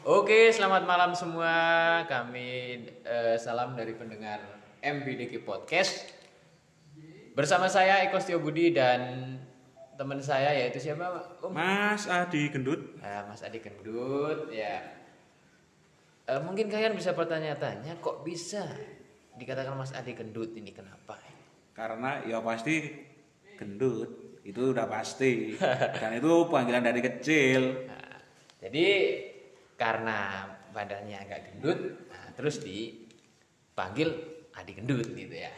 Oke, selamat malam semua. Kami eh, salam dari pendengar MBDK Podcast. Bersama saya Eko Setio Budi dan teman saya yaitu siapa, Om? Mas Adi Gendut. Ah, Mas Adi Kendut, ya. Eh, mungkin kalian bisa bertanya-tanya, kok bisa dikatakan Mas Adi Kendut ini kenapa? Karena ya pasti gendut. Itu udah pasti. Dan itu panggilan dari kecil. Jadi karena badannya agak gendut, nah, terus dipanggil Adi Gendut gitu ya.